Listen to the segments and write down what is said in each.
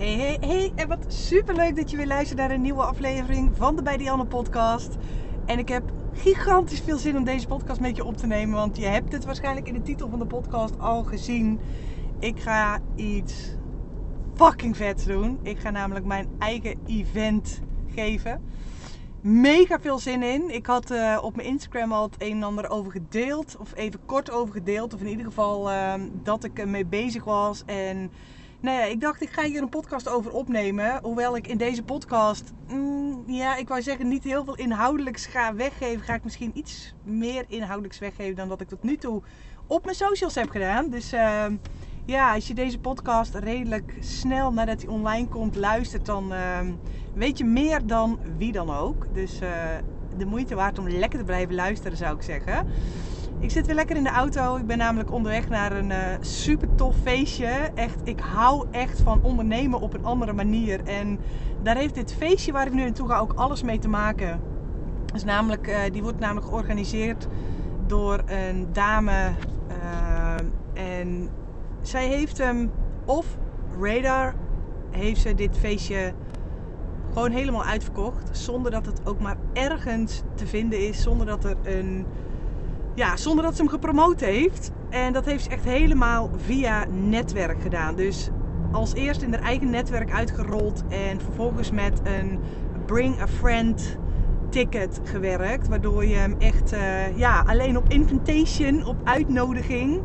Hey, hey, hey. En wat super leuk dat je weer luistert naar een nieuwe aflevering van de Bij Dianne podcast. En ik heb gigantisch veel zin om deze podcast met je op te nemen. Want je hebt het waarschijnlijk in de titel van de podcast al gezien. Ik ga iets fucking vets doen. Ik ga namelijk mijn eigen event geven. Mega veel zin in. Ik had uh, op mijn Instagram al het een en ander over gedeeld. Of even kort over gedeeld. Of in ieder geval uh, dat ik ermee bezig was. En ja, ik dacht ik ga hier een podcast over opnemen. Hoewel ik in deze podcast, mm, ja, ik wou zeggen niet heel veel inhoudelijks ga weggeven. Ga ik misschien iets meer inhoudelijks weggeven dan dat ik tot nu toe op mijn socials heb gedaan. Dus uh, ja, als je deze podcast redelijk snel nadat hij online komt luistert, dan ehm, weet je meer dan wie dan ook. Dus eh, de moeite waard om lekker te blijven luisteren zou ik zeggen. Ik zit weer lekker in de auto. Ik ben namelijk onderweg naar een uh, super tof feestje. Echt, ik hou echt van ondernemen op een andere manier. En daar heeft dit feestje waar ik nu naartoe ga ook alles mee te maken. Dus namelijk, uh, die wordt namelijk georganiseerd door een dame. Uh, en zij heeft hem of radar heeft ze dit feestje gewoon helemaal uitverkocht. Zonder dat het ook maar ergens te vinden is. Zonder dat er een ja, zonder dat ze hem gepromoot heeft. En dat heeft ze echt helemaal via netwerk gedaan. Dus als eerst in haar eigen netwerk uitgerold en vervolgens met een Bring a Friend ticket gewerkt. Waardoor je hem echt uh, ja, alleen op invitation, op uitnodiging.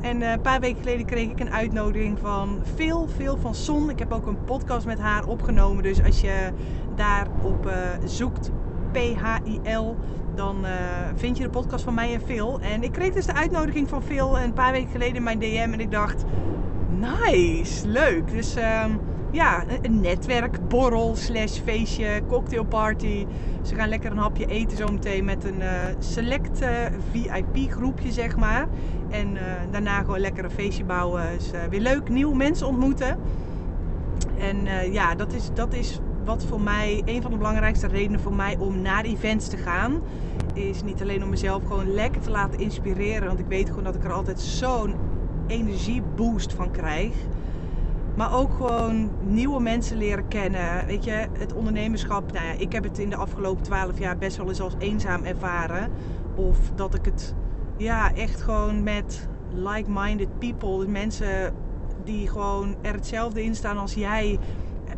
En uh, een paar weken geleden kreeg ik een uitnodiging van veel, veel van Son. Ik heb ook een podcast met haar opgenomen. Dus als je daarop uh, zoekt, P-H-I-L, dan uh, vind je de podcast van mij en Phil. En ik kreeg dus de uitnodiging van Phil een paar weken geleden in mijn DM. En ik dacht, nice, leuk. Dus uh, ja, een netwerkborrel slash feestje, cocktailparty. Ze gaan lekker een hapje eten zometeen met een uh, select uh, VIP groepje, zeg maar. En daarna gewoon lekker een feestje bouwen. Dus weer leuk, nieuwe mensen ontmoeten. En ja, dat is, dat is wat voor mij een van de belangrijkste redenen voor mij om naar events te gaan. Is niet alleen om mezelf gewoon lekker te laten inspireren. Want ik weet gewoon dat ik er altijd zo'n energieboost van krijg. Maar ook gewoon nieuwe mensen leren kennen. Weet je, het ondernemerschap. Nou ja, ik heb het in de afgelopen twaalf jaar best wel eens als eenzaam ervaren. Of dat ik het ja, echt gewoon met like-minded people, mensen die gewoon er hetzelfde in staan als jij,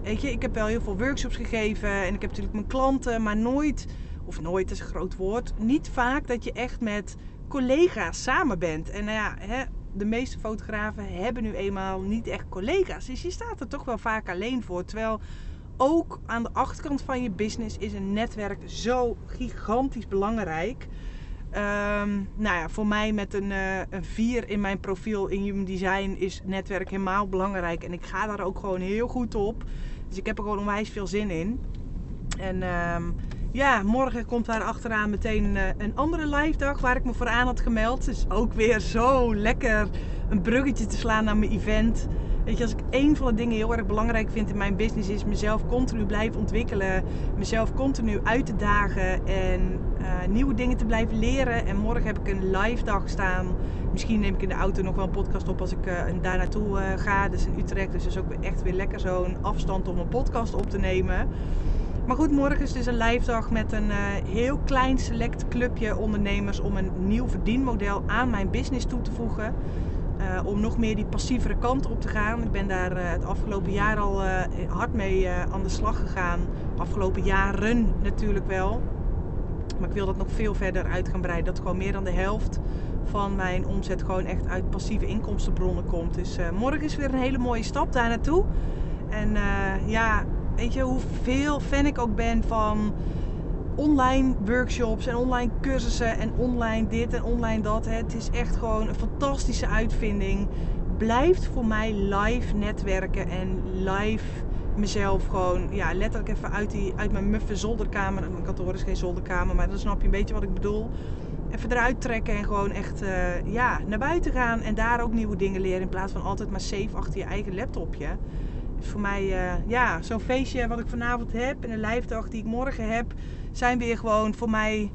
weet je, ik heb wel heel veel workshops gegeven en ik heb natuurlijk mijn klanten, maar nooit, of nooit is een groot woord, niet vaak dat je echt met collega's samen bent. En nou ja, hè, de meeste fotografen hebben nu eenmaal niet echt collega's. Dus je staat er toch wel vaak alleen voor. Terwijl ook aan de achterkant van je business is een netwerk zo gigantisch belangrijk. Um, nou ja, voor mij met een, uh, een 4 in mijn profiel in Human Design is netwerk helemaal belangrijk. En ik ga daar ook gewoon heel goed op. Dus ik heb er gewoon onwijs veel zin in. En um, ja, morgen komt daar achteraan meteen uh, een andere live dag waar ik me voor aan had gemeld. Dus ook weer zo lekker een bruggetje te slaan naar mijn event. Weet je, als ik één van de dingen heel erg belangrijk vind in mijn business is mezelf continu blijven ontwikkelen. Mezelf continu uit te dagen en uh, nieuwe dingen te blijven leren. En morgen heb ik een live dag staan. Misschien neem ik in de auto nog wel een podcast op als ik uh, daar naartoe uh, ga. Dus in Utrecht. Dus is ook echt weer lekker zo'n afstand om een podcast op te nemen. Maar goed, morgen is dus een live dag met een heel klein select clubje ondernemers om een nieuw verdienmodel aan mijn business toe te voegen. Om nog meer die passievere kant op te gaan. Ik ben daar het afgelopen jaar al hard mee aan de slag gegaan. Afgelopen jaren natuurlijk wel. Maar ik wil dat nog veel verder uit gaan breiden. Dat gewoon meer dan de helft van mijn omzet gewoon echt uit passieve inkomstenbronnen komt. Dus morgen is weer een hele mooie stap daar naartoe. En ja, weet je hoeveel fan ik ook ben van online workshops en online cursussen en online dit en online dat. Het is echt gewoon een fantastische uitvinding. Blijft voor mij live netwerken en live mezelf gewoon ja, letterlijk even uit, die, uit mijn muffe zolderkamer. Mijn kantoor is geen zolderkamer, maar dan snap je een beetje wat ik bedoel. Even eruit trekken en gewoon echt uh, ja, naar buiten gaan en daar ook nieuwe dingen leren. In plaats van altijd maar safe achter je eigen laptopje. Is voor mij uh, ja, zo'n feestje wat ik vanavond heb en een live dag die ik morgen heb zijn weer gewoon voor mij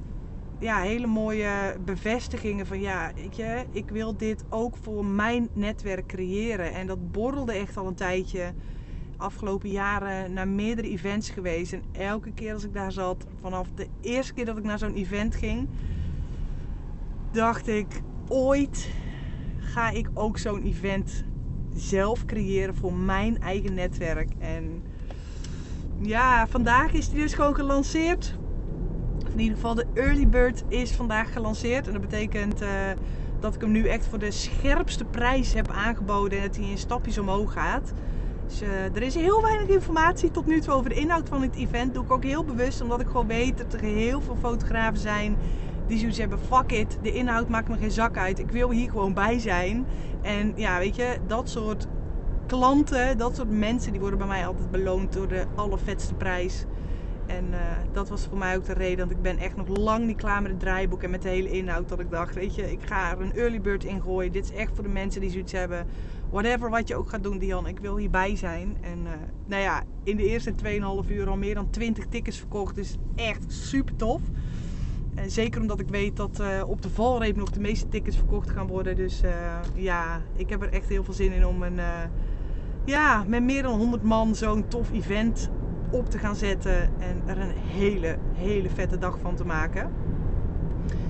ja, hele mooie bevestigingen van ja, weet je, ik wil dit ook voor mijn netwerk creëren. En dat borrelde echt al een tijdje. afgelopen jaren naar meerdere events geweest. En elke keer als ik daar zat, vanaf de eerste keer dat ik naar zo'n event ging, dacht ik: ooit ga ik ook zo'n event zelf creëren voor mijn eigen netwerk. En ja, vandaag is die dus gewoon gelanceerd. In ieder geval de Early Bird is vandaag gelanceerd. En dat betekent uh, dat ik hem nu echt voor de scherpste prijs heb aangeboden. En dat hij in stapjes omhoog gaat. Dus uh, er is heel weinig informatie tot nu toe over de inhoud van het event. Doe ik ook heel bewust, omdat ik gewoon weet dat er heel veel fotografen zijn die zoiets hebben: fuck it, de inhoud maakt me geen zak uit. Ik wil hier gewoon bij zijn. En ja, weet je, dat soort klanten, dat soort mensen, die worden bij mij altijd beloond door de allervetste prijs. En uh, dat was voor mij ook de reden, want ik ben echt nog lang niet klaar met het draaiboek en met de hele inhoud. Dat ik dacht, weet je, ik ga er een early bird in gooien. Dit is echt voor de mensen die zoiets hebben. Whatever wat je ook gaat doen, Dian, ik wil hierbij zijn. En uh, nou ja, in de eerste 2,5 uur al meer dan 20 tickets verkocht. Dus echt super tof. En zeker omdat ik weet dat uh, op de valreep nog de meeste tickets verkocht gaan worden. Dus ja, ik heb er echt heel veel zin in om een ja, met meer dan 100 man zo'n tof event op te gaan zetten en er een hele, hele vette dag van te maken.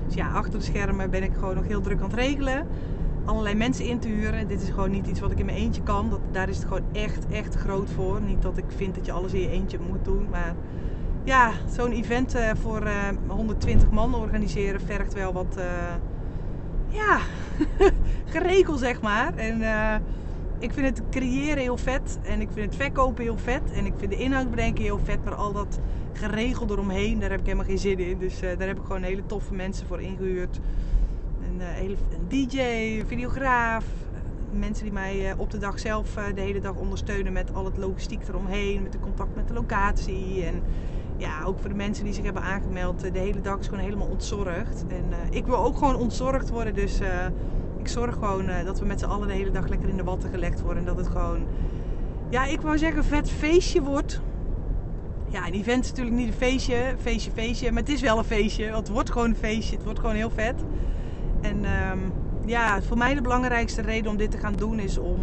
Dus ja, achter de schermen ben ik gewoon nog heel druk aan het regelen. Allerlei mensen in te huren. Dit is gewoon niet iets wat ik in mijn eentje kan. Dat, daar is het gewoon echt, echt groot voor. Niet dat ik vind dat je alles in je eentje moet doen. Maar ja, zo'n event uh, voor uh, eh, 120 man organiseren vergt wel wat, uh, ja, geregeld zeg maar. En ik vind het creëren heel vet. En ik vind het verkopen heel vet. En ik vind de inhoud bedenken heel vet. Maar al dat geregeld eromheen, daar heb ik helemaal geen zin in. Dus daar heb ik gewoon hele toffe mensen voor ingehuurd. Een, hele, een DJ, een videograaf. Mensen die mij op de dag zelf de hele dag ondersteunen met al het logistiek eromheen. Met de contact met de locatie. En ja, ook voor de mensen die zich hebben aangemeld. de hele dag is gewoon helemaal ontzorgd. En ik wil ook gewoon ontzorgd worden. Dus ik zorg gewoon dat we met z'n allen de hele dag lekker in de watten gelegd worden. En dat het gewoon, ja, ik wou zeggen, vet feestje wordt. Ja, een event is natuurlijk niet een feestje, feestje, feestje. Maar het is wel een feestje. Want het wordt gewoon een feestje. Het wordt gewoon heel vet. En um, ja, voor mij de belangrijkste reden om dit te gaan doen is om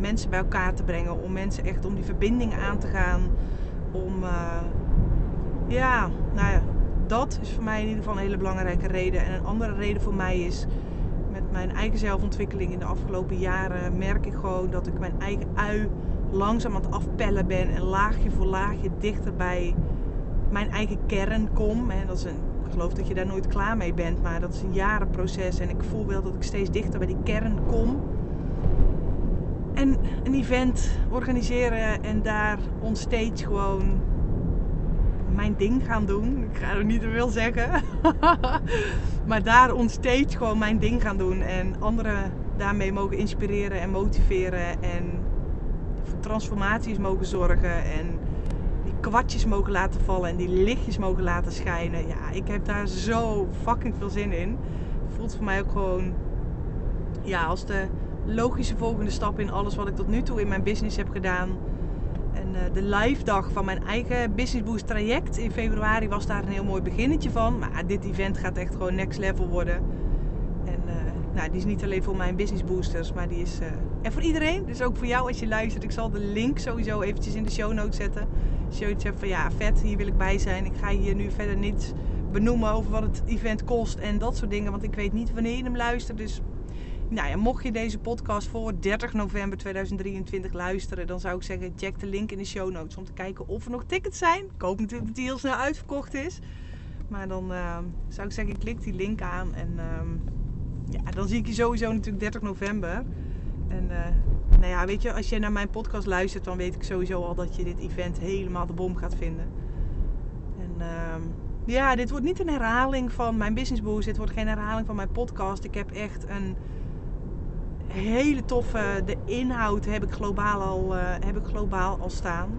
mensen bij elkaar te brengen. Om mensen echt om die verbinding aan te gaan. Om, ja, nou ja, dat is voor mij in ieder geval een hele belangrijke reden. En een andere reden voor mij is mijn eigen zelfontwikkeling in de afgelopen jaren merk ik gewoon dat ik mijn eigen ui langzaam aan het afpellen ben en laagje voor laagje dichter bij mijn eigen kern kom. En dat is een, ik geloof dat je daar nooit klaar mee bent, maar dat is een jarenproces en ik voel wel dat ik steeds dichter bij die kern kom. En een event organiseren en daar onstage gewoon mijn ding gaan doen. Ik ga er niet te veel zeggen. maar daar onstage gewoon mijn ding gaan doen. En anderen daarmee mogen inspireren en motiveren. En voor transformaties mogen zorgen. En die kwartjes mogen laten vallen. En die lichtjes mogen laten schijnen. Ja, ik heb daar zo fucking veel zin in. Het voelt voor mij ook gewoon... Ja, als de logische volgende stap in alles wat ik tot nu toe in mijn business heb gedaan en uh, de live dag van mijn eigen Business Boost traject in februari was daar een heel mooi beginnetje van. Maar dit event gaat echt gewoon next level worden. En uh, nou, die is niet alleen voor mijn business boosters, maar die is uh, en voor iedereen. Dus ook voor jou als je luistert. Ik zal de link sowieso eventjes in de show notes zetten. Als je iets hebt van ja, vet, hier wil ik bij zijn. Ik ga hier nu verder niets benoemen over wat het event kost en dat soort dingen. Want ik weet niet wanneer je hem luistert. Dus nou ja, mocht je deze podcast voor 30 november 2023 luisteren, dan zou ik zeggen: check de link in de show notes om te kijken of er nog tickets zijn. Ik hoop natuurlijk dat die heel snel uitverkocht is. Maar dan uh, zou ik zeggen: klik die link aan en uh, ja, dan zie ik je sowieso natuurlijk 30 november. En uh, nou ja, weet je, als je naar mijn podcast luistert, dan weet ik sowieso al dat je dit event helemaal de bom gaat vinden. En ehm, ja, dit wordt niet een herhaling van mijn Business Boost. Dit wordt geen herhaling van mijn podcast. Ik heb echt een hele toffe. De inhoud heb ik globaal al, uh, heb ik globaal al staan.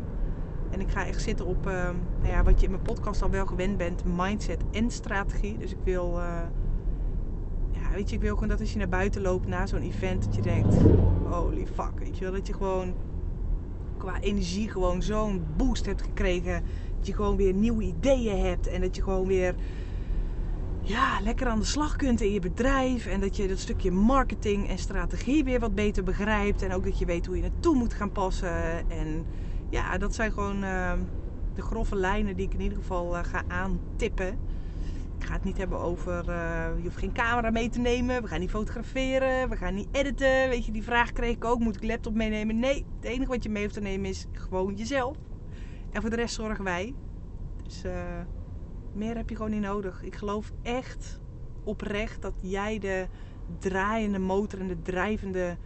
En ik ga echt zitten op uh, nou ja, wat je in mijn podcast al wel gewend bent: mindset en strategie. Dus ik wil. Uh, ja, weet je, ik wil gewoon dat als je naar buiten loopt na zo'n event, dat je denkt: holy fuck. Weet je wel, dat je gewoon qua energie gewoon zo'n boost hebt gekregen. Dat je gewoon weer nieuwe ideeën hebt en dat je gewoon weer ja, lekker aan de slag kunt in je bedrijf. En dat je dat stukje marketing en strategie weer wat beter begrijpt. En ook dat je weet hoe je naartoe moet gaan passen. En ja, dat zijn gewoon uh, de grove lijnen die ik in ieder geval uh, ga aantippen. Ik ga het niet hebben over, uh, je hoeft geen camera mee te nemen. We gaan niet fotograferen. We gaan niet editen. Weet je, die vraag kreeg ik ook. Moet ik laptop meenemen? Nee, het enige wat je mee hoeft te nemen is gewoon jezelf. En voor de rest zorgen wij. Dus meer heb je gewoon niet nodig. Ik geloof echt oprecht dat jij de draaiende motor en de drijvende,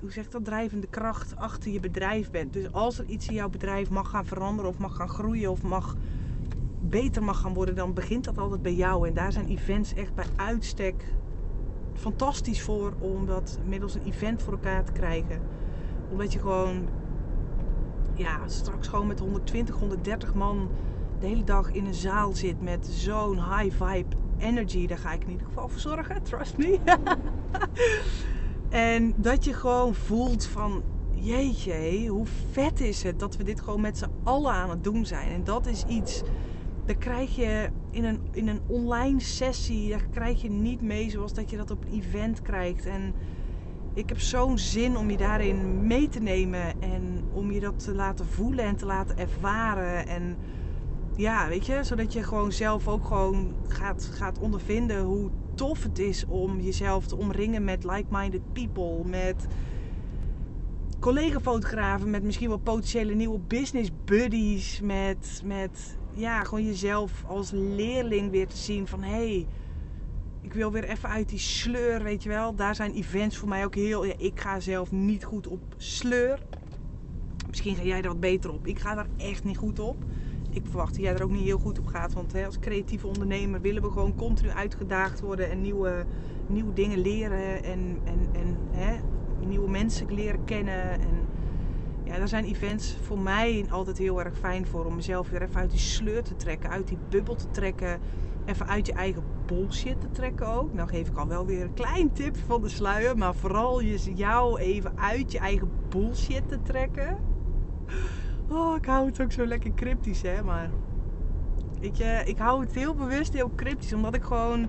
hoe zeg dat, drijvende kracht achter je bedrijf bent. Dus als er iets in jouw bedrijf mag gaan veranderen of mag gaan groeien of mag beter mag gaan worden, dan begint dat altijd bij jou. En daar zijn events echt bij uitstek fantastisch voor om dat middels een event voor elkaar te krijgen. Omdat je gewoon ja, straks gewoon met 120, 130 man de hele dag in een zaal zit met zo'n high vibe energy, daar ga ik in ieder geval voor zorgen, trust me. en dat je gewoon voelt van, jeetje, hoe vet is het dat we dit gewoon met z'n allen aan het doen zijn. En dat is iets, dat krijg je in een, in een online sessie, daar krijg je niet mee zoals dat je dat op een event krijgt. En ik heb zo'n zin om je daarin mee te nemen en om je dat te laten voelen en te laten ervaren. En ja, weet je, zodat je gewoon zelf ook gewoon gaat, gaat ondervinden hoe tof het is om jezelf te omringen met like-minded people, met collega-fotografen, met misschien wel potentiële nieuwe business buddies, met, met ja, gewoon jezelf als leerling weer te zien van hé, hey, ik wil weer even uit die sleur, weet je wel. Daar zijn events voor mij ook heel, ja, ik ga zelf niet goed op sleur. Misschien ga jij er wat beter op. Ik ga daar echt niet goed op ik verwacht dat jij er ook niet heel goed op gaat. Want hè, als creatieve ondernemer willen we gewoon continu uitgedaagd worden en nieuwe, nieuwe dingen leren en, en, en hè, nieuwe mensen leren kennen. En ja, daar zijn events voor mij altijd heel erg fijn voor om mezelf weer even uit die sleur te trekken, uit die bubbel te trekken. Even uit je eigen bullshit te trekken ook. Nou geef ik al wel weer een klein tip van de sluier. Maar vooral je, jou even uit je eigen bullshit te trekken Oh, ik hou het ook zo lekker cryptisch, hè. Maar weet je, ik hou het heel bewust heel cryptisch. Omdat ik gewoon...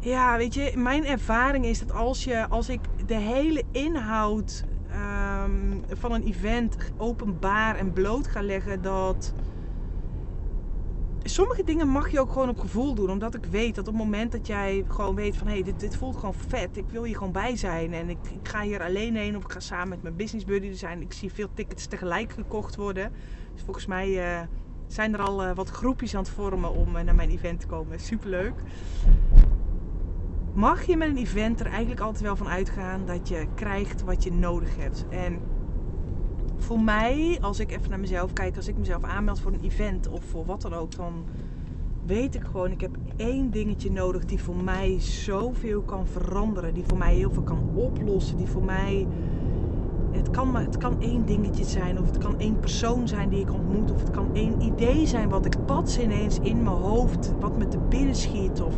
Ja, weet je, mijn ervaring is dat als, je, als ik de hele inhoud ehm, van een event openbaar en bloot ga leggen, dat sommige dingen mag je ook gewoon op gevoel doen. Omdat ik weet dat op het moment dat jij gewoon weet van hé, hey, dit, dit voelt gewoon vet. Ik wil hier gewoon bij zijn. En ik, ik ga hier alleen heen of ik ga samen met mijn business buddy zijn. Ik zie veel tickets tegelijk gekocht worden. Dus volgens mij uh, zijn er al uh, wat groepjes aan het vormen om uh, naar mijn event te komen. Superleuk. Mag je met een event er eigenlijk altijd wel van uitgaan dat je krijgt wat je nodig hebt. En voor mij, als ik even naar mezelf kijk, als ik mezelf aanmeld voor een event of voor wat dan ook, dan weet ik gewoon, ik heb één dingetje nodig die voor mij zoveel kan veranderen. Die voor mij heel veel kan oplossen. Die voor mij. Het kan, het kan één dingetje zijn, of het kan één persoon zijn die ik ontmoet, of het kan één idee zijn wat ik pats ineens in mijn hoofd, wat me te binnen schiet. Of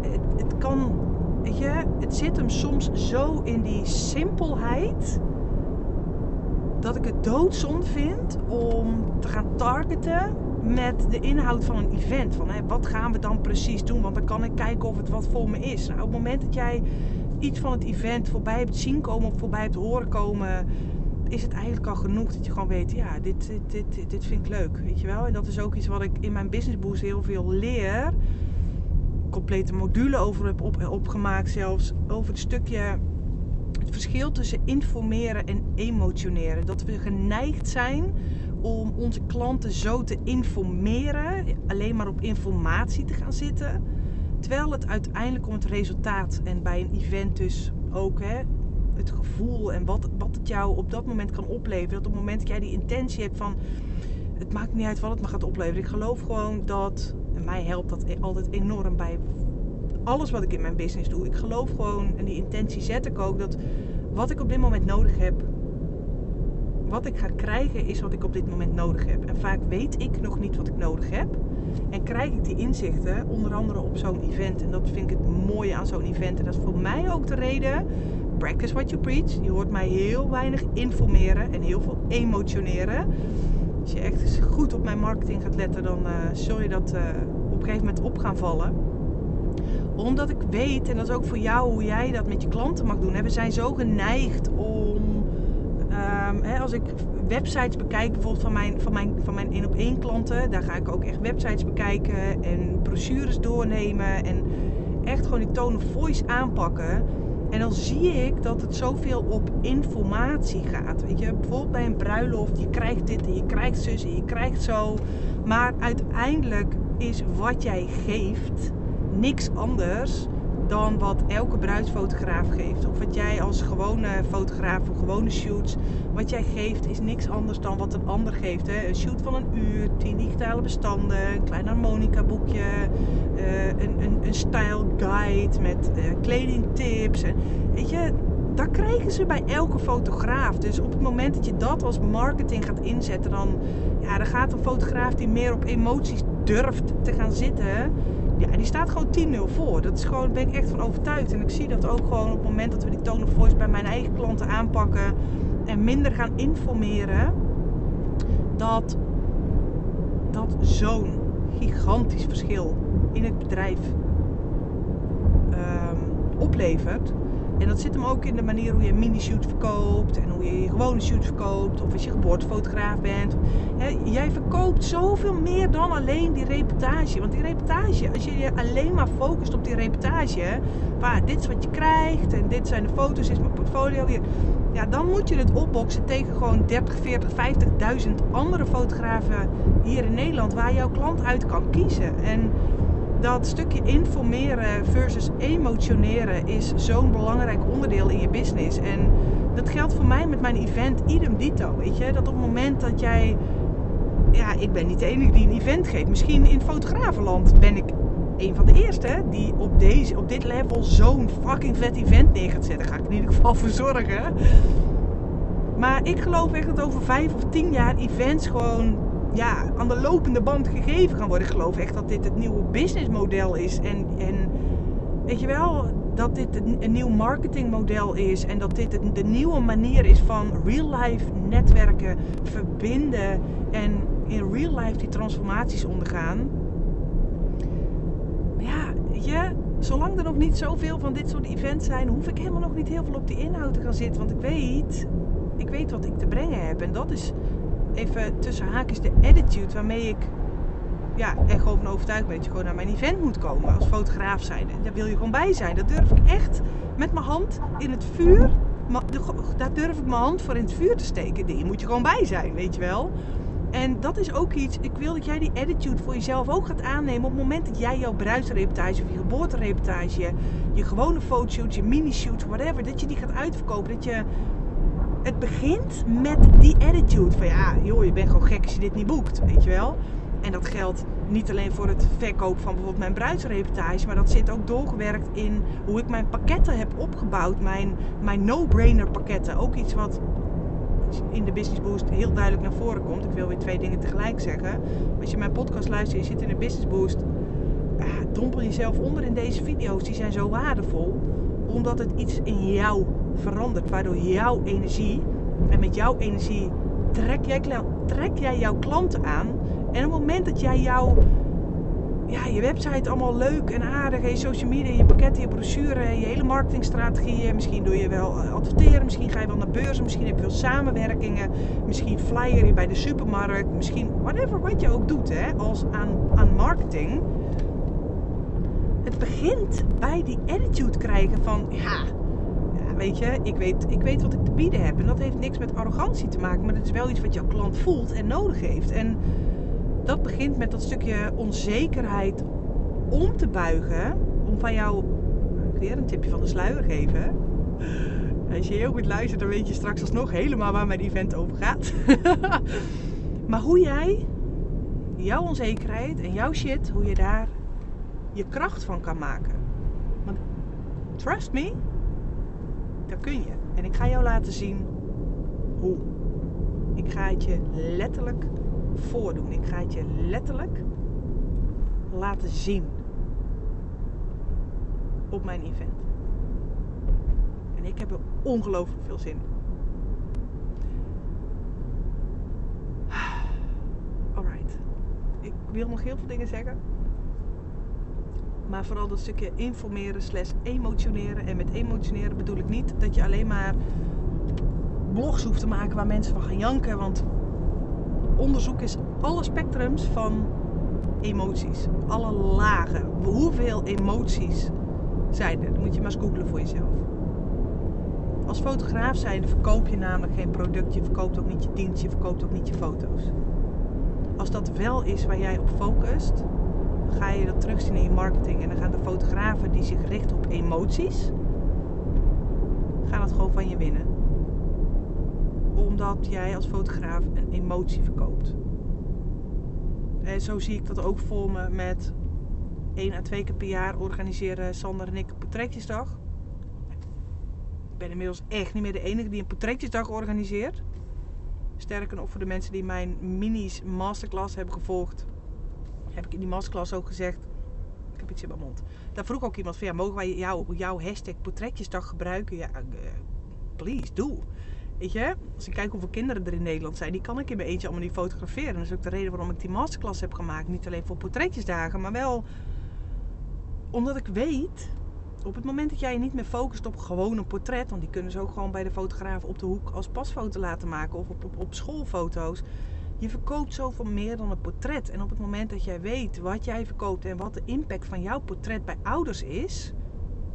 het, het kan, weet je, het zit hem soms zo in die simpelheid dat ik het doodzonde vind om te gaan targeten met de inhoud van een event. Van hé, wat gaan we dan precies doen? Want dan kan ik kijken of het wat voor me is. Nou, op het moment dat jij iets van het event voorbij hebt zien komen of voorbij hebt horen komen, is het eigenlijk al genoeg dat je gewoon weet, ja, dit, dit, dit, dit vind ik leuk. Weet je wel? En dat is ook iets wat ik in mijn business boost heel veel leer. Complete module over heb op, opgemaakt zelfs. Over het stukje verschil tussen informeren en emotioneren. Dat we geneigd zijn om onze klanten zo te informeren, alleen maar op informatie te gaan zitten. Terwijl het uiteindelijk om het resultaat en bij een event dus ook hè, het gevoel en wat, wat het jou op dat moment kan opleveren. Dat op het moment dat jij die intentie hebt van het maakt niet uit wat het me gaat opleveren. Ik geloof gewoon dat, en mij helpt dat altijd enorm bij alles wat ik in mijn business doe. Ik geloof gewoon, en die intentie zet ik ook, dat wat ik op dit moment nodig heb, wat ik ga krijgen, is wat ik op dit moment nodig heb. En vaak weet ik nog niet wat ik nodig heb. En krijg ik die inzichten, onder andere op zo'n event. En dat vind ik het mooie aan zo'n event. En dat is voor mij ook de reden. Practice what you preach. Je hoort mij heel weinig informeren en heel veel emotioneren. Als je echt goed op mijn marketing gaat letten, dan uh, zul je dat uh, op een gegeven moment op gaan vallen. Omdat ik weet, en dat is ook voor jou hoe jij dat met je klanten mag doen. We zijn zo geneigd om, ehm, als ik websites bekijk, bijvoorbeeld van mijn, van mijn, van mijn één op één klanten, daar ga ik ook echt websites bekijken en brochures doornemen en echt gewoon die tone of voice aanpakken. En dan zie ik dat het zoveel op informatie gaat. Weet je, bijvoorbeeld bij een bruiloft, je krijgt dit en je krijgt zus en je krijgt zo. Maar uiteindelijk is wat jij geeft niks anders dan wat elke bruidsfotograaf geeft. Of wat jij als gewone fotograaf voor gewone shoots, wat jij geeft is niks anders dan wat een ander geeft. Hè? Een shoot van een uur, 10 digitale bestanden, een klein harmonica boekje, uh, een, een, een style guide met uh, kledingtips. En, weet je, dat krijgen ze bij elke fotograaf. Dus op het moment dat je dat als marketing gaat inzetten, dan, ja, dan gaat een fotograaf die meer op emoties durft te gaan zitten die staat gewoon 10-0 voor. Dat is gewoon, daar ben ik echt van overtuigd. En ik zie dat ook gewoon op het moment dat we die tone of voice bij mijn eigen klanten aanpakken en minder gaan informeren, dat dat zo'n gigantisch verschil in het bedrijf um, oplevert. En dat zit hem ook in de manier hoe je een mini-shoot verkoopt en hoe je je gewone shoot verkoopt. Of als je geboortefotograaf bent. jij verkoopt zoveel meer dan alleen die reportage. Want die reportage, als je je alleen maar focust op die reportage. Waar dit is wat je krijgt en dit zijn de foto's, dit is mijn portfolio. Ja, dan moet je het opboksen tegen gewoon 30, 40, 50.000 andere fotografen hier in Nederland. Waar jouw klant uit kan kiezen. En dat stukje informeren versus emotioneren is zo'n belangrijk onderdeel in je business. En dat geldt voor mij met mijn event idem dito. Weet je, dat op het moment dat jij. Ja, ik ben niet de enige die een event geeft. Misschien in fotografenland ben ik een van de eerste die op, deze, op dit level zo'n fucking vet event neer gaat zetten. Daar ga ik in ieder geval voor zorgen. Maar ik geloof echt dat over vijf of tien jaar events gewoon ja, aan de lopende band gegeven gaan worden. Ik geloof echt dat dit het nieuwe businessmodel is. En, en weet je wel, dat dit een, nieuw marketingmodel is. En dat dit de nieuwe manier is van real life netwerken, verbinden. En in real life die transformaties ondergaan. Ja, je, zolang er nog niet zoveel van dit soort events zijn, hoef ik helemaal nog niet heel veel op die inhoud te gaan zitten. Want ik weet, ik weet wat ik te brengen heb. En dat is even tussen haakjes de attitude waarmee ik ja, er gewoon overtuigd ben dat je gewoon naar mijn event moet komen als fotograaf zijn. Daar wil je gewoon bij zijn. Dat durf ik echt met mijn hand in het vuur. Daar durf ik mijn hand voor in het vuur te steken. Die moet je gewoon bij zijn, weet je wel. En dat is ook iets, ik wil dat jij die attitude voor jezelf ook gaat aannemen op het moment dat jij jouw bruidsreportage of je geboortereportage, je gewone fotoshoot, je mini-shoot, whatever, dat je die gaat uitverkopen. Dat je het begint met die attitude van ja, joh, je bent gewoon gek als je dit niet boekt, weet je wel. En dat geldt niet alleen voor het verkoop van bijvoorbeeld mijn bruidsreportage, maar dat zit ook doorgewerkt in hoe ik mijn pakketten heb opgebouwd, mijn, mijn no-brainer pakketten. Ook iets wat in de Business Boost heel duidelijk naar voren komt. Ik wil weer twee dingen tegelijk zeggen. Als je mijn podcast luistert, je zit in de Business Boost, dompel jezelf onder in deze video's. Die zijn zo waardevol, omdat het iets in jou verandert. Waardoor jouw energie, en met jouw energie trek jij, trek jij jouw klanten aan. En op het moment dat jij jouw ja, je website allemaal leuk en aardig. En je social media, je pakketten, je brochure, je hele marketingstrategieën. Misschien doe je wel eh, adverteren, misschien ga je wel naar beurzen, misschien heb je wel samenwerkingen. Misschien flyer je bij de supermarkt, misschien whatever wat je ook doet hè, als aan, aan marketing. Het begint bij die attitude krijgen van ja, weet je, ik weet, ik weet wat ik te bieden heb. En dat heeft niks met arrogantie te maken, maar het is wel iets wat jouw klant voelt en nodig heeft. En dat begint met dat stukje onzekerheid om te buigen, om van jou, weer een tipje van de sluier geven. Als je heel goed luistert, dan weet je straks alsnog helemaal waar mijn event over gaat. maar hoe jij jouw onzekerheid en jouw shit, hoe je daar je kracht van kan maken. Want trust me, dat kun je. En ik ga jou laten zien hoe. Ik ga het je letterlijk voordoen. Ik ga het je letterlijk laten zien op mijn event. En ik heb er ongelooflijk veel zin in. Alright. Ik wil nog heel veel dingen zeggen. Maar vooral dat stukje informeren slash emotioneren. En met emotioneren bedoel ik niet dat je alleen maar blogs hoeft te maken waar mensen van gaan janken. Want onderzoek is alle spectrums van emoties. Alle lagen. Hoeveel emoties zijn er? Dat moet je maar eens googlen voor jezelf. Als fotograaf zijnde verkoop je namelijk geen product. Je verkoopt ook niet je dienst. Je verkoopt ook niet je foto's. Als dat wel is waar jij op focust, ga je dat terugzien in je marketing. En dan gaan de fotografen die zich richten op emoties, gaan het gewoon van je winnen. Omdat jij als fotograaf een emotie verkoopt. En zo zie ik dat ook voor me met één à twee keer per jaar organiseren Sander en ik een portretjesdag. Ik ben inmiddels echt niet meer de enige die een portretjesdag organiseert. Sterker nog, voor de mensen die mijn minis masterclass hebben gevolgd, heb ik in die masterclass ook gezegd. Ik heb iets in mijn mond. Daar vroeg ook iemand van ja, mogen wij jou, jouw hashtag portretjesdag gebruiken? Ja, uh, please, doe. Weet je, als ik kijk hoeveel kinderen er in Nederland zijn, die kan ik in mijn eentje allemaal niet fotograferen. Dat is ook de reden waarom ik die masterclass heb gemaakt. Niet alleen voor portretjesdagen, maar wel omdat ik weet, op het moment dat jij je niet meer focust op gewoon een portret, want die kunnen ze ook gewoon bij de fotograaf op de hoek als pasfoto laten maken of op, op, op schoolfoto's. Je verkoopt zoveel meer dan een portret. En op het moment dat jij weet wat jij verkoopt en wat de impact van jouw portret bij ouders is.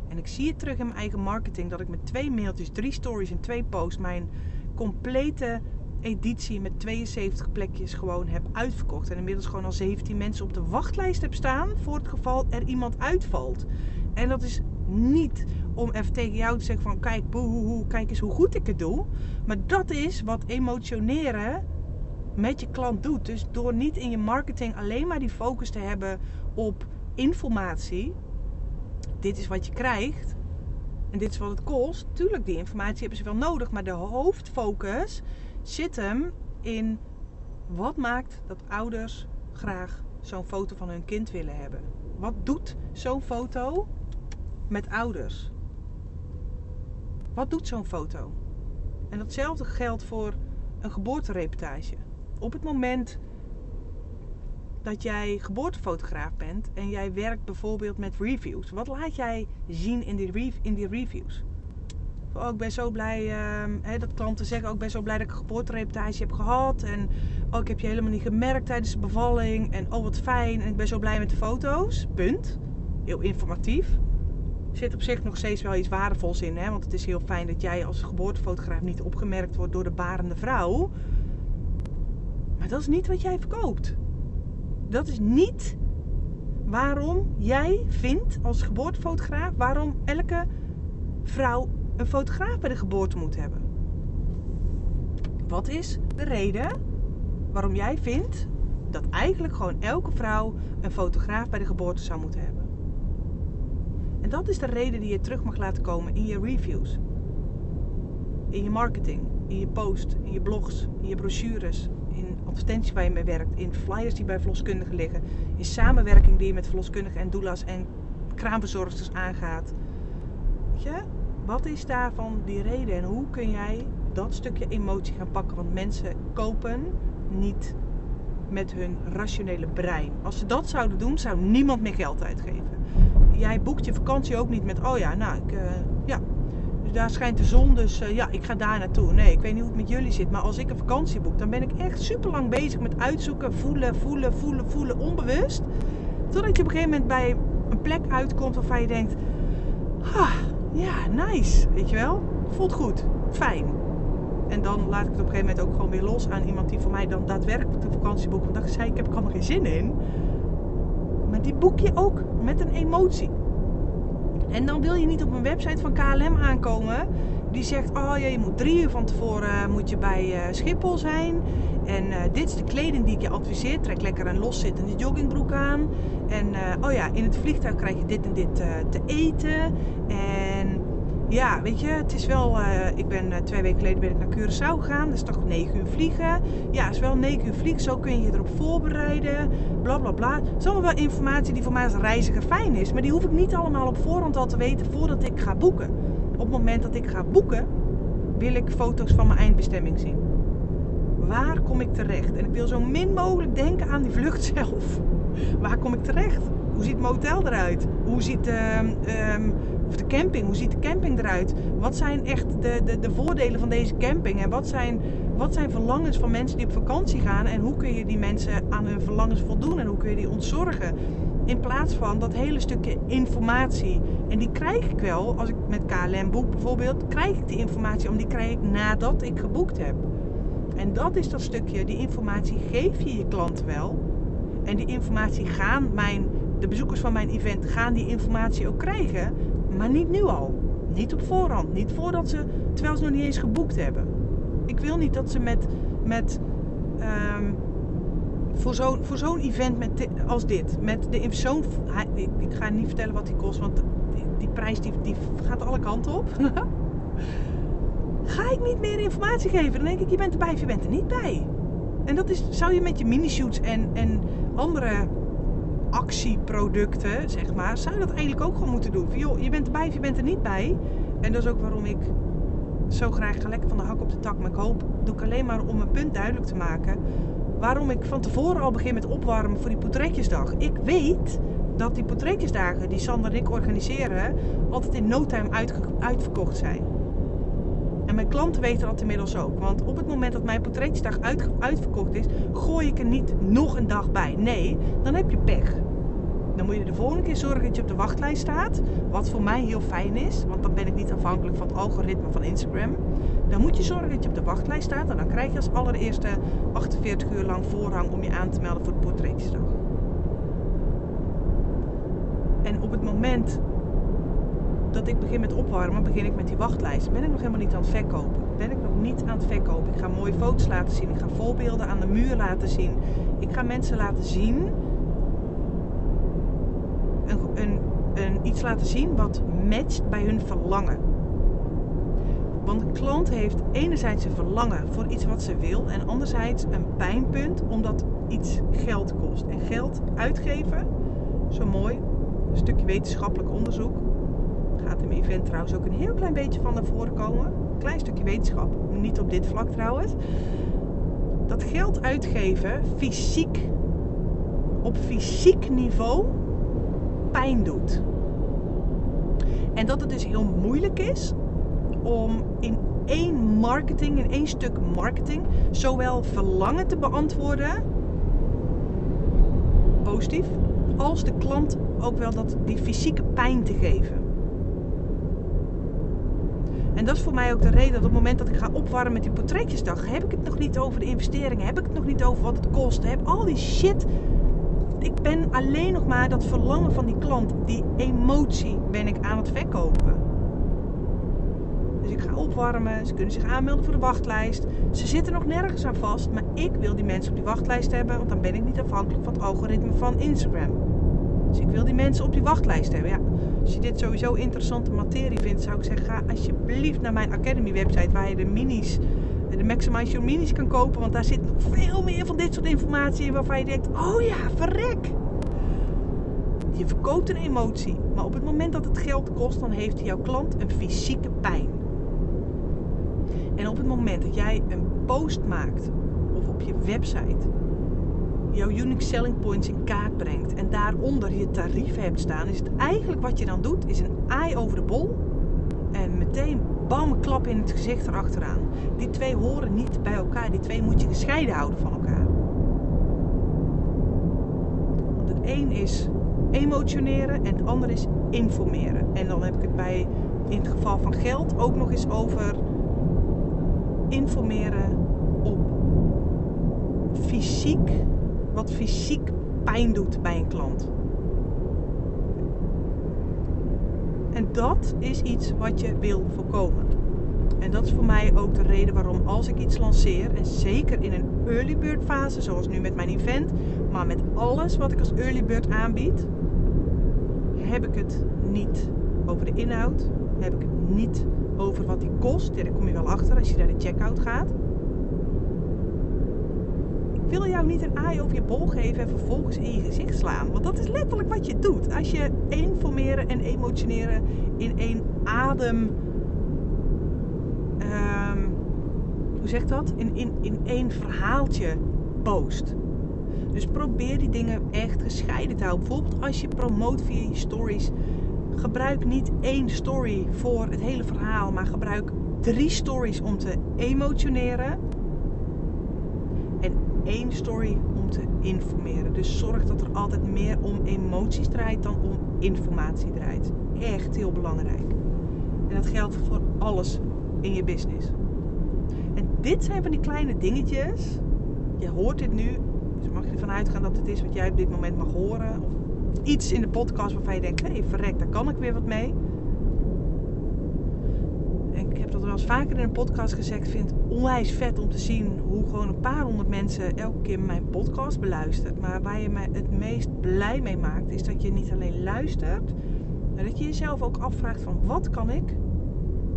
En ik zie het terug in mijn eigen marketing dat ik met twee mailtjes, drie stories en twee posts mijn complete editie met 72 plekjes gewoon heb uitverkocht. En inmiddels gewoon al 17 mensen op de wachtlijst heb staan voor het geval er iemand uitvalt. En dat is niet om even tegen jou te zeggen van kijk, boe, kijk eens hoe goed ik het doe. Maar dat is wat emotioneren met je klant doet. Dus door niet in je marketing alleen maar die focus te hebben op informatie. Dit is wat je krijgt. En dit is wat het kost. Tuurlijk, die informatie hebben ze wel nodig. Maar de hoofdfocus zit hem in wat maakt dat ouders graag zo'n foto van hun kind willen hebben. Wat doet zo'n foto met ouders? Wat doet zo'n foto? En datzelfde geldt voor een geboortereportage. Op het moment dat jij geboortefotograaf bent en jij werkt bijvoorbeeld met reviews, wat laat jij zien in die, in die reviews? Oh, ik ben zo blij uh, dat klanten zeggen: ook oh, ben zo blij dat ik een geboortereportage heb gehad. En oh, ik heb je helemaal niet gemerkt tijdens de bevalling. En oh, wat fijn. En ik ben zo blij met de foto's. Punt. Heel informatief. Zit op zich nog steeds wel iets waardevols in. Hè? Want het is heel fijn dat jij als geboortefotograaf niet opgemerkt wordt door de barende vrouw. Maar dat is niet wat jij verkoopt. Dat is niet waarom jij vindt als geboortefotograaf waarom elke vrouw een fotograaf bij de geboorte moet hebben. Wat is de reden waarom jij vindt dat eigenlijk gewoon elke vrouw een fotograaf bij de geboorte zou moeten hebben? En dat is de reden die je terug mag laten komen in je reviews, in je marketing, in je post, in je blogs, in je brochures, in advertenties waar je mee werkt, in flyers die bij verloskundigen liggen, in samenwerking die je met verloskundigen en doulas en kraamverzorgsters aangaat. Weet je? Wat is daarvan die reden en hoe kun jij dat stukje emotie gaan pakken? Want mensen kopen niet met hun rationele brein. Als ze dat zouden doen, zou niemand meer geld uitgeven. Jij boekt je vakantie ook niet met, oh ja, nou, ik, dus daar schijnt de zon, dus uh, ja, ik ga daar naartoe. Nee, ik weet niet hoe het met jullie zit, maar als ik een vakantie boek, dan ben ik echt super lang bezig met uitzoeken, voelen, voelen, voelen, voelen, onbewust. Totdat je op een gegeven moment bij een plek uitkomt waarvan je denkt, ah, ja, nice. Weet je wel? Voelt goed. Fijn. En dan laat ik het op een gegeven moment ook gewoon weer los aan iemand die voor mij dan daadwerkelijk de vakantie boekt. Want dan zei ik, heb er allemaal geen zin in. Maar die boek je ook met een emotie. En dan wil je niet op een website van KLM aankomen die zegt: Oh ja, je moet drie uur van tevoren eh, moet je bij uh, Schiphol zijn. En uh, dit is de kleding die ik je adviseer. Trek lekker een loszittende joggingbroek aan. En oh ja, in het vliegtuig krijg je dit en dit te eten. En ja, weet je, het is wel. ik ben twee weken geleden ben ik naar Curaçao gegaan. Dat is toch negen uur vliegen. Ja, het is wel negen uur vliegen. Zo kun je je erop voorbereiden. Bla bla bla. Het is allemaal wel informatie die voor mij als reiziger fijn is. Maar die hoef ik niet allemaal op voorhand al te weten voordat ik ga boeken op het moment dat ik ga boeken, wil ik foto's van mijn eindbestemming zien. Waar kom ik terecht? En ik wil zo min mogelijk denken aan die vlucht zelf. Waar kom ik terecht? Hoe ziet het motel eruit? Hoe ziet ehm, of de camping, hoe ziet de camping eruit? Wat zijn echt de, de, de voordelen van deze camping? En wat zijn, wat zijn verlangens van mensen die op vakantie gaan? En hoe kun je die mensen aan hun verlangens voldoen? En hoe kun je die ontzorgen? In plaats van dat hele stukje informatie. En die krijg ik wel, als ik met KLM boek bijvoorbeeld, krijg ik die informatie, om die krijg ik nadat ik geboekt heb. En dat is dat stukje, die informatie geef je je klant wel. En die informatie gaan mijn, de bezoekers van mijn event gaan die informatie ook krijgen, maar niet nu al. Niet op voorhand, niet voordat ze, terwijl ze nog niet eens geboekt hebben. Ik wil niet dat ze met, met um, voor zo'n voor zo'n event met als dit, met de zo'n, ik, ga niet vertellen wat die kost, want die, prijs die, die gaat alle kanten op. ga ik niet meer informatie geven. Dan denk ik, je bent erbij of je bent er niet bij. En dat is, zou je met je mini-shoots en, en andere actieproducten, zeg maar, zou je dat eigenlijk ook gewoon moeten doen. Van, je bent erbij of je bent er niet bij. En dat is ook waarom ik zo graag ga lekker van de hak op de tak. Maar ik hoop, doe ik alleen maar om mijn punt duidelijk te maken. Waarom ik van tevoren al begin met opwarmen voor die portretjesdag. Ik weet dat die portretjesdagen die Sander en ik organiseren, altijd in no time uitverkocht zijn. En mijn klanten weten dat inmiddels ook. Want op het moment dat mijn portretjesdag uit, uitverkocht is, gooi ik er niet nog een dag bij. Nee, dan heb je pech. Dan moet je de volgende keer zorgen dat je op de wachtlijst staat. Wat voor mij heel fijn is, want dan ben ik niet afhankelijk van het algoritme van Instagram. Dan moet je zorgen dat je op de wachtlijst staat. En dan krijg je als allereerste 48 uur lang voorrang om je aan te melden voor de portretjesdag. En op het moment dat ik begin met opwarmen, begin ik met die wachtlijst. Ben ik nog helemaal niet aan het verkopen. Ben ik nog niet aan het verkopen. Ik ga mooie foto's laten zien. Ik ga voorbeelden aan de muur laten zien. Ik ga mensen laten zien. Een, een, een, iets laten zien wat matcht bij hun verlangen. Want een klant heeft enerzijds een verlangen voor iets wat ze wil. En anderzijds een pijnpunt omdat iets geld kost. En geld uitgeven, zo mooi, een stukje wetenschappelijk onderzoek gaat mijn event trouwens ook een heel klein beetje van naar voren komen. Een klein stukje wetenschap, niet op dit vlak trouwens. Dat geld uitgeven fysiek, op fysiek niveau, pijn doet. En dat het dus heel moeilijk is om in één marketing, in één stuk marketing, zowel verlangen te beantwoorden, positief, als de klant ook wel dat, die fysieke pijn te geven. En dat is voor mij ook de reden dat op het moment dat ik ga opwarmen met die portretjesdag, heb ik het nog niet over de investeringen, heb ik het nog niet over wat het kost, heb al die shit. Ik ben alleen nog maar dat verlangen van die klant, die emotie ben ik aan het verkopen. Dus ik ga opwarmen, ze kunnen zich aanmelden voor de wachtlijst. Ze zitten nog nergens aan vast, maar ik wil die mensen op die wachtlijst hebben, want dan ben ik niet afhankelijk van het algoritme van Instagram. Dus ik wil die mensen op die wachtlijst hebben. Ja, als je dit sowieso interessante materie vindt, zou ik zeggen, ga alsjeblieft naar mijn Academy website waar je de minis, de Maximize Your Minis kan kopen. Want daar zit nog veel meer van dit soort informatie in waarvan je denkt, oh ja, verrek. Je verkoopt een emotie, maar op het moment dat het geld kost, dan heeft jouw klant een fysieke pijn. En op het moment dat jij een post maakt of op je website jouw unique selling points in kaart brengt en daaronder je tarieven hebt staan, is het eigenlijk wat je dan doet, is een aai over de bol en meteen bam, klap in het gezicht erachteraan. Die twee horen niet bij elkaar, die twee moet je gescheiden houden van elkaar. Want het een is emotioneren en het ander is informeren. En dan heb ik het bij, in het geval van geld, ook nog eens over informeren op fysiek wat fysiek pijn doet bij een klant. En dat is iets wat je wil voorkomen. En dat is voor mij ook de reden waarom als ik iets lanceer, en zeker in een early bird fase, zoals nu met mijn event, maar met alles wat ik als early bird aanbied, heb ik het niet over de inhoud, heb ik het niet over wat die kost. Daar kom je wel achter als je naar de checkout gaat wil jou niet een aai over je bol geven en vervolgens in je gezicht slaan. Want dat is letterlijk wat je doet. Als je informeren en emotioneren in één adem. Um, hoe zeg dat? In, in, in één verhaaltje post. Dus probeer die dingen echt gescheiden te houden. Bijvoorbeeld als je promoot via je stories. Gebruik niet één story voor het hele verhaal, maar gebruik drie stories om te emotioneren. Één story om te informeren. Dus zorg dat er altijd meer om emoties draait dan om informatie draait. Echt heel belangrijk. En dat geldt voor alles in je business. En dit zijn van die kleine dingetjes. Je hoort dit nu. Dus mag je ervan uitgaan dat het is wat jij op dit moment mag horen. Of iets in de podcast waarvan je denkt, hé hey, verrek, daar kan ik weer wat mee. En ik heb dat wel eens vaker in een podcast gezegd. Ik vind het onwijs vet om te zien hoe gewoon een paar honderd mensen elke keer mijn podcast beluistert. Maar waar je mij het meest blij mee maakt, is dat je niet alleen luistert, maar dat je jezelf ook afvraagt van wat kan ik?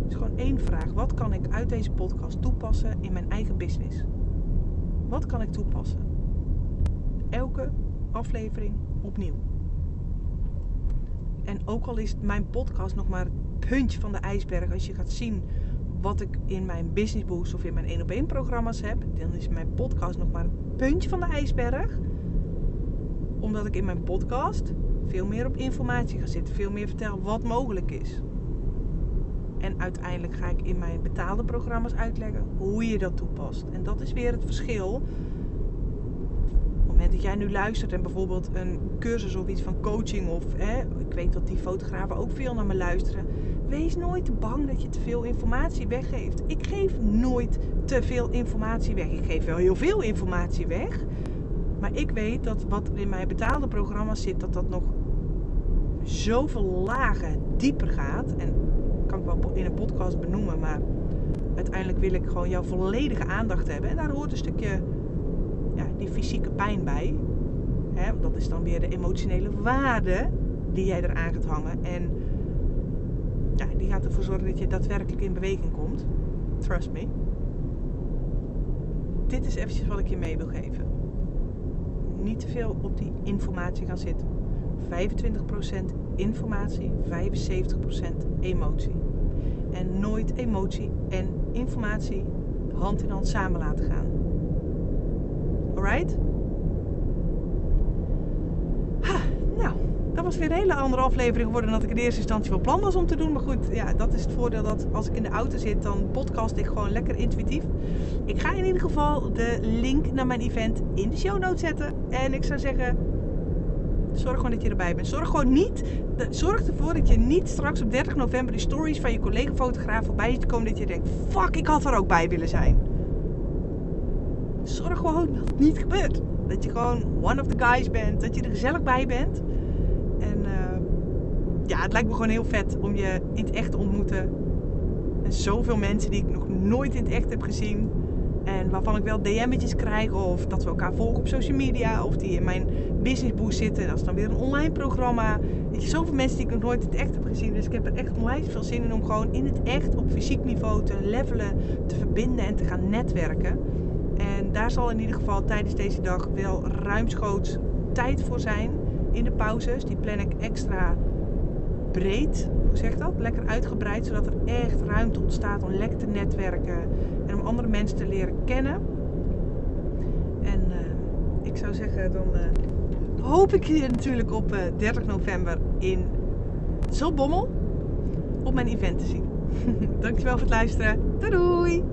Het is gewoon één vraag. Wat kan ik uit deze podcast toepassen in mijn eigen business? Wat kan ik toepassen? Elke aflevering opnieuw. En ook al is mijn podcast nog maar het puntje van de ijsberg, als je gaat zien wat ik in mijn business boost of in mijn 1 op 1 programma's heb, dan is mijn podcast nog maar het puntje van de ijsberg. Omdat ik in mijn podcast veel meer op informatie ga zitten, veel meer vertel wat mogelijk is. En uiteindelijk ga ik in mijn betaalde programma's uitleggen hoe je dat toepast. En dat is weer het verschil. Op het moment dat jij nu luistert en bijvoorbeeld een cursus of iets van coaching of hè, ik weet dat die fotografen ook veel naar me luisteren. Wees nooit bang dat je te veel informatie weggeeft. Ik geef nooit te veel informatie weg. Ik geef wel heel veel informatie weg. Maar ik weet dat wat in mijn betaalde programma's zit, dat dat nog zoveel lagen dieper gaat. En kan ik wel in een podcast benoemen, maar uiteindelijk wil ik gewoon jouw volledige aandacht hebben. En daar hoort een stukje ja, die fysieke pijn bij. Hè, dat is dan weer de emotionele waarde die jij eraan gaat hangen. En ja, die gaat ervoor zorgen dat je daadwerkelijk in beweging komt. Trust me. Dit is eventjes wat ik je mee wil geven. Niet te veel op die informatie gaan zitten. 25% informatie, 75% emotie. En nooit emotie en informatie hand in hand samen laten gaan. Alright? Ha, nou, was weer een hele andere aflevering geworden dan dat ik in eerste instantie van plan was om te doen. Maar goed, ja, dat is het voordeel dat als ik in de auto zit, dan podcast ik gewoon lekker intuïtief. Ik ga in ieder geval de link naar mijn event in de show notes zetten. En ik zou zeggen, Zorg gewoon dat je erbij bent. Zorg gewoon niet. Zorg ervoor dat je niet straks op 30 november de stories van je collega-fotograaf voorbij ziet komen. Dat je denkt: fuck, ik had er ook bij willen zijn. Zorg gewoon dat het niet gebeurt. Dat je gewoon one of the guys bent. Dat je er gezellig bij bent. En uh, ja, het lijkt me gewoon heel vet om je in het echt te ontmoeten. En zoveel mensen die ik nog nooit in het echt heb gezien. En waarvan ik wel DM'tjes krijg of dat we elkaar volgen op social media. Of die in mijn business boost zitten. Dat is dan weer een online programma. Weet je, zoveel mensen die ik nog nooit in het echt heb gezien. Dus ik heb er echt onwijs veel zin in om gewoon in het echt op fysiek niveau te levelen, te verbinden en te gaan netwerken. En daar zal in ieder geval tijdens deze dag wel ruimschoots tijd voor zijn in de pauzes. Die plan ik extra breed, hoe zeg ik dat? Lekker uitgebreid, zodat er echt ruimte ontstaat om lekker te netwerken en om andere mensen te leren kennen. En uh, ik zou zeggen, dan uh, hoop ik je natuurlijk op uh, 30 november in Zilbommel op mijn event te zien. Dankjewel voor het luisteren. Doei!